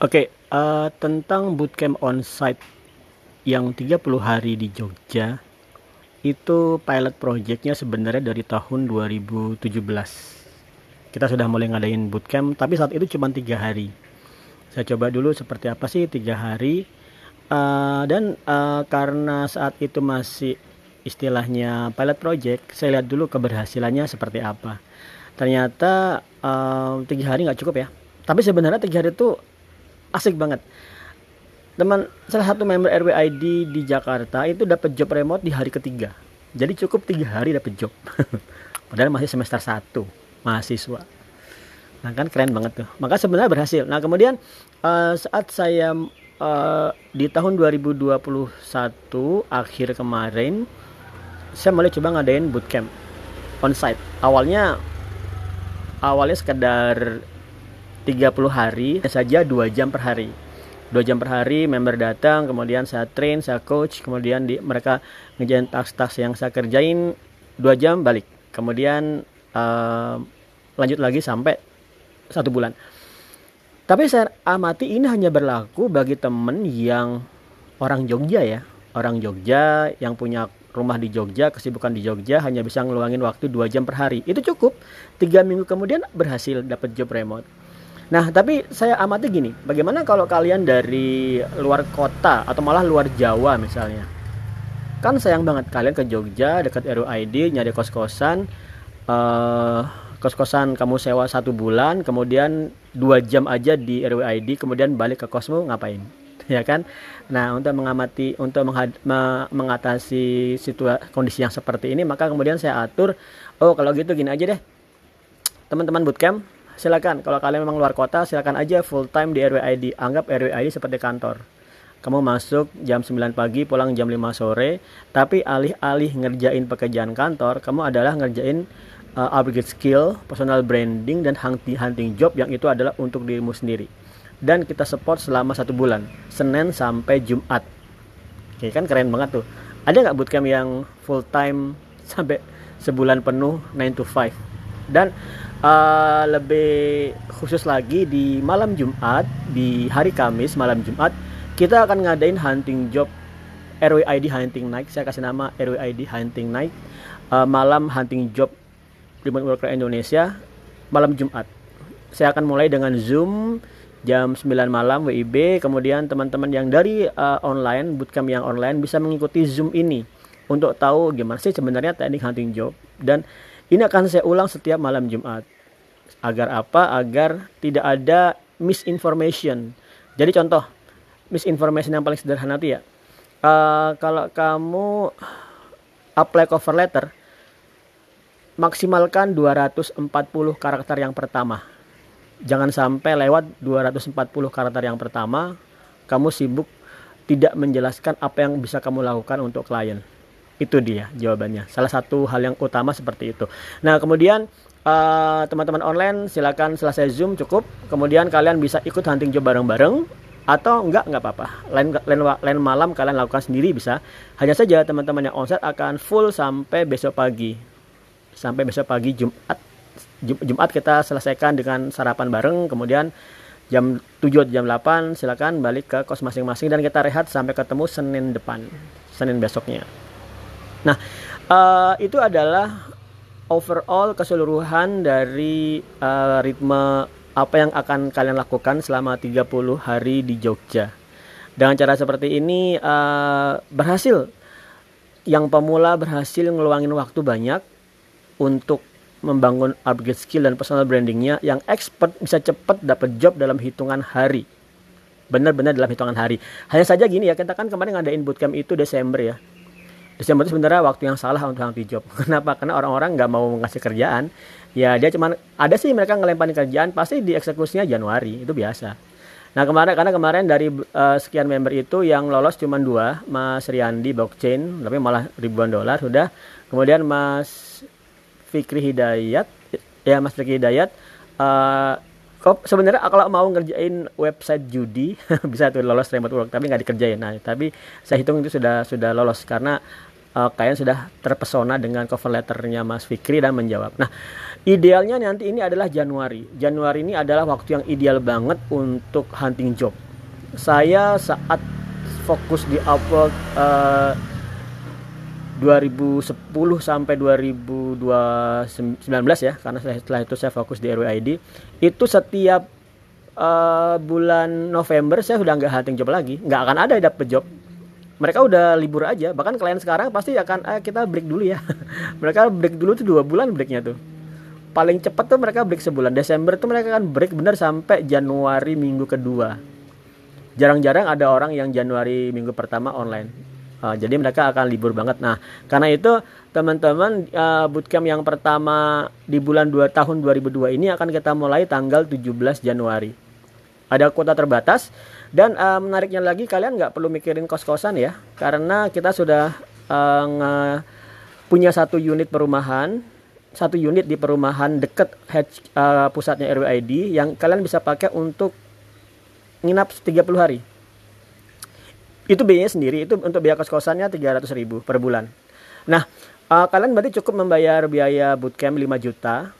Oke, uh, tentang bootcamp onsite yang 30 hari di Jogja, itu pilot projectnya sebenarnya dari tahun 2017. Kita sudah mulai ngadain bootcamp, tapi saat itu cuma tiga hari. Saya coba dulu seperti apa sih tiga hari, uh, dan uh, karena saat itu masih istilahnya pilot project, saya lihat dulu keberhasilannya seperti apa. Ternyata tiga hari nggak cukup ya. Tapi sebenarnya tiga hari itu asik banget. Teman salah satu member RWID di Jakarta itu dapat job remote di hari ketiga. Jadi cukup tiga hari dapat job. Padahal masih semester 1 mahasiswa. Nah kan keren banget tuh. Maka sebenarnya berhasil. Nah kemudian uh, saat saya uh, di tahun 2021 akhir kemarin saya mulai coba ngadain bootcamp onsite. Awalnya awalnya sekedar 30 hari saja dua jam per hari dua jam per hari member datang kemudian saya train saya coach kemudian di, mereka ngejain tas-tas yang saya kerjain dua jam balik kemudian uh, lanjut lagi sampai satu bulan tapi saya amati ini hanya berlaku bagi temen yang orang Jogja ya orang Jogja yang punya rumah di Jogja, kesibukan di Jogja hanya bisa ngeluangin waktu dua jam per hari. Itu cukup. Tiga minggu kemudian berhasil dapat job remote. Nah, tapi saya amati gini, bagaimana kalau kalian dari luar kota atau malah luar Jawa misalnya? Kan sayang banget kalian ke Jogja dekat RUID nyari kos-kosan, uh, kos-kosan kamu sewa satu bulan, kemudian dua jam aja di RUID, kemudian balik ke kosmu ngapain? Ya kan? Nah, untuk mengamati, untuk mengatasi situasi kondisi yang seperti ini, maka kemudian saya atur, oh kalau gitu gini aja deh, teman-teman bootcamp silakan kalau kalian memang luar kota silakan aja full time di RWID anggap RWID seperti kantor. Kamu masuk jam 9 pagi pulang jam 5 sore tapi alih-alih ngerjain pekerjaan kantor kamu adalah ngerjain uh, upgrade skill personal branding dan hunting, job yang itu adalah untuk dirimu sendiri. Dan kita support selama satu bulan Senin sampai Jumat. Oke kan keren banget tuh. Ada nggak bootcamp yang full time sampai sebulan penuh 9 to 5 dan uh, lebih khusus lagi di malam Jumat di hari Kamis malam Jumat kita akan ngadain hunting job RWID Hunting Night. Saya kasih nama RWID Hunting Night uh, malam hunting job remote worker Indonesia malam Jumat. Saya akan mulai dengan Zoom jam 9 malam WIB kemudian teman-teman yang dari uh, online bootcamp yang online bisa mengikuti Zoom ini untuk tahu gimana sih sebenarnya teknik hunting job. Dan ini akan saya ulang setiap malam Jumat. Agar apa? Agar tidak ada misinformation. Jadi contoh, misinformation yang paling sederhana itu ya. Uh, kalau kamu apply cover letter, maksimalkan 240 karakter yang pertama. Jangan sampai lewat 240 karakter yang pertama, kamu sibuk tidak menjelaskan apa yang bisa kamu lakukan untuk klien. Itu dia jawabannya. Salah satu hal yang utama seperti itu. Nah, kemudian eh, teman-teman online silakan selesai Zoom cukup. Kemudian kalian bisa ikut hunting job bareng-bareng atau enggak enggak apa-apa. Lain, lain lain malam kalian lakukan sendiri bisa. Hanya saja teman-teman yang onsite akan full sampai besok pagi. Sampai besok pagi Jumat. Jumat kita selesaikan dengan sarapan bareng, kemudian jam 7 atau jam 8 silakan balik ke kos masing-masing dan kita rehat sampai ketemu Senin depan. Senin besoknya. Nah, uh, itu adalah overall keseluruhan dari uh, ritme apa yang akan kalian lakukan selama 30 hari di Jogja. Dengan cara seperti ini uh, berhasil. Yang pemula berhasil ngeluangin waktu banyak untuk membangun upgrade skill dan personal brandingnya. Yang expert bisa cepat dapat job dalam hitungan hari. Benar-benar dalam hitungan hari. Hanya saja gini ya, kita kan kemarin ngadain bootcamp itu Desember ya Desember itu sebenarnya waktu yang salah untuk hunting job. Kenapa? Karena orang-orang nggak mau ngasih kerjaan. Ya dia cuma ada sih mereka ngelemparin kerjaan, pasti dieksekusinya Januari itu biasa. Nah kemarin karena kemarin dari uh, sekian member itu yang lolos cuma dua, Mas Riyandi blockchain, tapi malah ribuan dolar sudah. Kemudian Mas Fikri Hidayat, ya Mas Fikri Hidayat. Uh, sebenarnya kalau mau ngerjain website judi bisa tuh lolos remote work tapi nggak dikerjain nah tapi saya hitung itu sudah sudah lolos karena uh, kalian sudah terpesona dengan cover letternya Mas Fikri dan menjawab. Nah, idealnya nanti ini adalah Januari. Januari ini adalah waktu yang ideal banget untuk hunting job. Saya saat fokus di upload uh, 2010 sampai 2019 ya karena setelah itu saya fokus di RWID itu setiap uh, bulan November saya sudah nggak hunting job lagi nggak akan ada dapet job mereka udah libur aja bahkan klien sekarang pasti akan eh, kita break dulu ya. Mereka break dulu tuh dua bulan breaknya tuh. Paling cepat tuh mereka break sebulan. Desember tuh mereka akan break bener sampai Januari minggu kedua. Jarang-jarang ada orang yang Januari minggu pertama online. Uh, jadi mereka akan libur banget. Nah karena itu teman-teman uh, bootcamp yang pertama di bulan 2 tahun 2002 ini akan kita mulai tanggal 17 Januari. Ada kuota terbatas dan uh, menariknya lagi kalian nggak perlu mikirin kos-kosan ya, karena kita sudah uh, punya satu unit perumahan, satu unit di perumahan dekat uh, pusatnya RWID yang kalian bisa pakai untuk nginap 30 hari. Itu biayanya sendiri, itu untuk biaya kos-kosannya 300 ribu per bulan. Nah, uh, kalian berarti cukup membayar biaya bootcamp 5 juta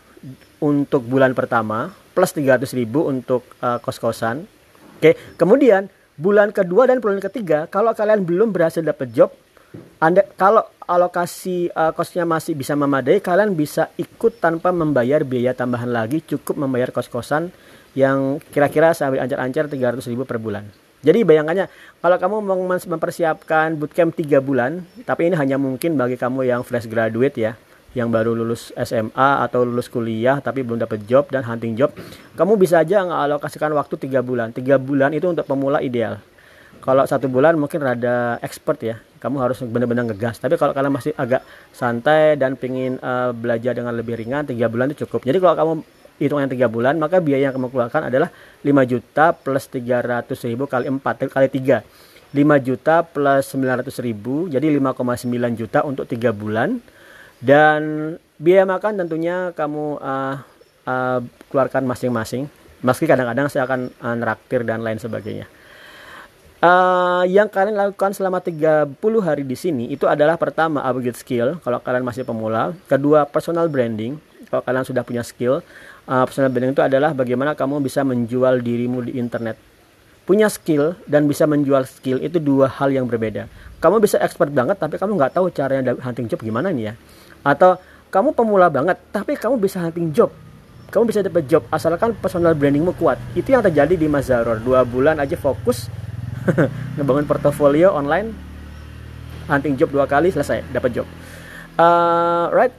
untuk bulan pertama plus 300 ribu untuk uh, kos-kosan Oke, kemudian bulan kedua dan bulan ketiga, kalau kalian belum berhasil dapat job, anda kalau alokasi uh, kosnya masih bisa memadai, kalian bisa ikut tanpa membayar biaya tambahan lagi, cukup membayar kos-kosan yang kira-kira sampai ancar-ancar 300 ribu per bulan. Jadi bayangannya, kalau kamu mempersiapkan bootcamp 3 bulan, tapi ini hanya mungkin bagi kamu yang fresh graduate ya, yang baru lulus SMA atau lulus kuliah tapi belum dapat job dan hunting job, kamu bisa aja ngalokasikan waktu tiga bulan. Tiga bulan itu untuk pemula ideal. Kalau satu bulan mungkin rada expert ya, kamu harus benar-benar ngegas. Tapi kalau kalian masih agak santai dan pingin uh, belajar dengan lebih ringan, tiga bulan itu cukup. Jadi kalau kamu hitungan tiga bulan, maka biaya yang kamu keluarkan adalah 5 juta plus 300 ribu kali 4 kali 3. 5 juta plus 900 ribu, jadi 5,9 juta untuk tiga bulan dan biaya makan tentunya kamu uh, uh, keluarkan masing-masing. Meski kadang-kadang saya akan uh, neraktir dan lain sebagainya. Uh, yang kalian lakukan selama 30 hari di sini itu adalah pertama upgrade skill kalau kalian masih pemula, kedua personal branding kalau kalian sudah punya skill. Uh, personal branding itu adalah bagaimana kamu bisa menjual dirimu di internet. Punya skill dan bisa menjual skill itu dua hal yang berbeda. Kamu bisa expert banget tapi kamu nggak tahu caranya hunting job gimana nih ya atau kamu pemula banget tapi kamu bisa hunting job. Kamu bisa dapat job asalkan personal brandingmu kuat. Itu yang terjadi di Mazaror. Dua bulan aja fokus ngebangun portofolio online hunting job dua kali selesai dapat job. Uh, right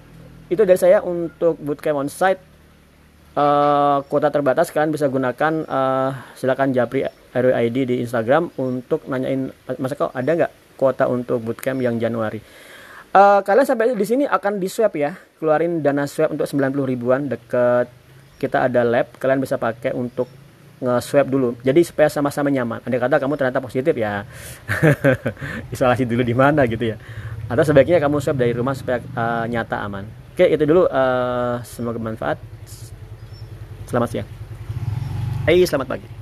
itu dari saya untuk bootcamp on site. Uh, kuota terbatas kalian bisa gunakan uh, silakan Japri RWID di Instagram untuk nanyain masa kok ada nggak kuota untuk bootcamp yang Januari Uh, kalian sampai di sini akan di swab ya, keluarin dana swab untuk 90 ribuan deket kita ada lab, kalian bisa pakai untuk nge-swab dulu. Jadi supaya sama-sama nyaman. Andai kata kamu ternyata positif ya, isolasi dulu di mana gitu ya. Atau sebaiknya kamu swab dari rumah supaya uh, nyata aman. Oke, itu dulu. Uh, semoga bermanfaat. Selamat siang. Eh, selamat pagi.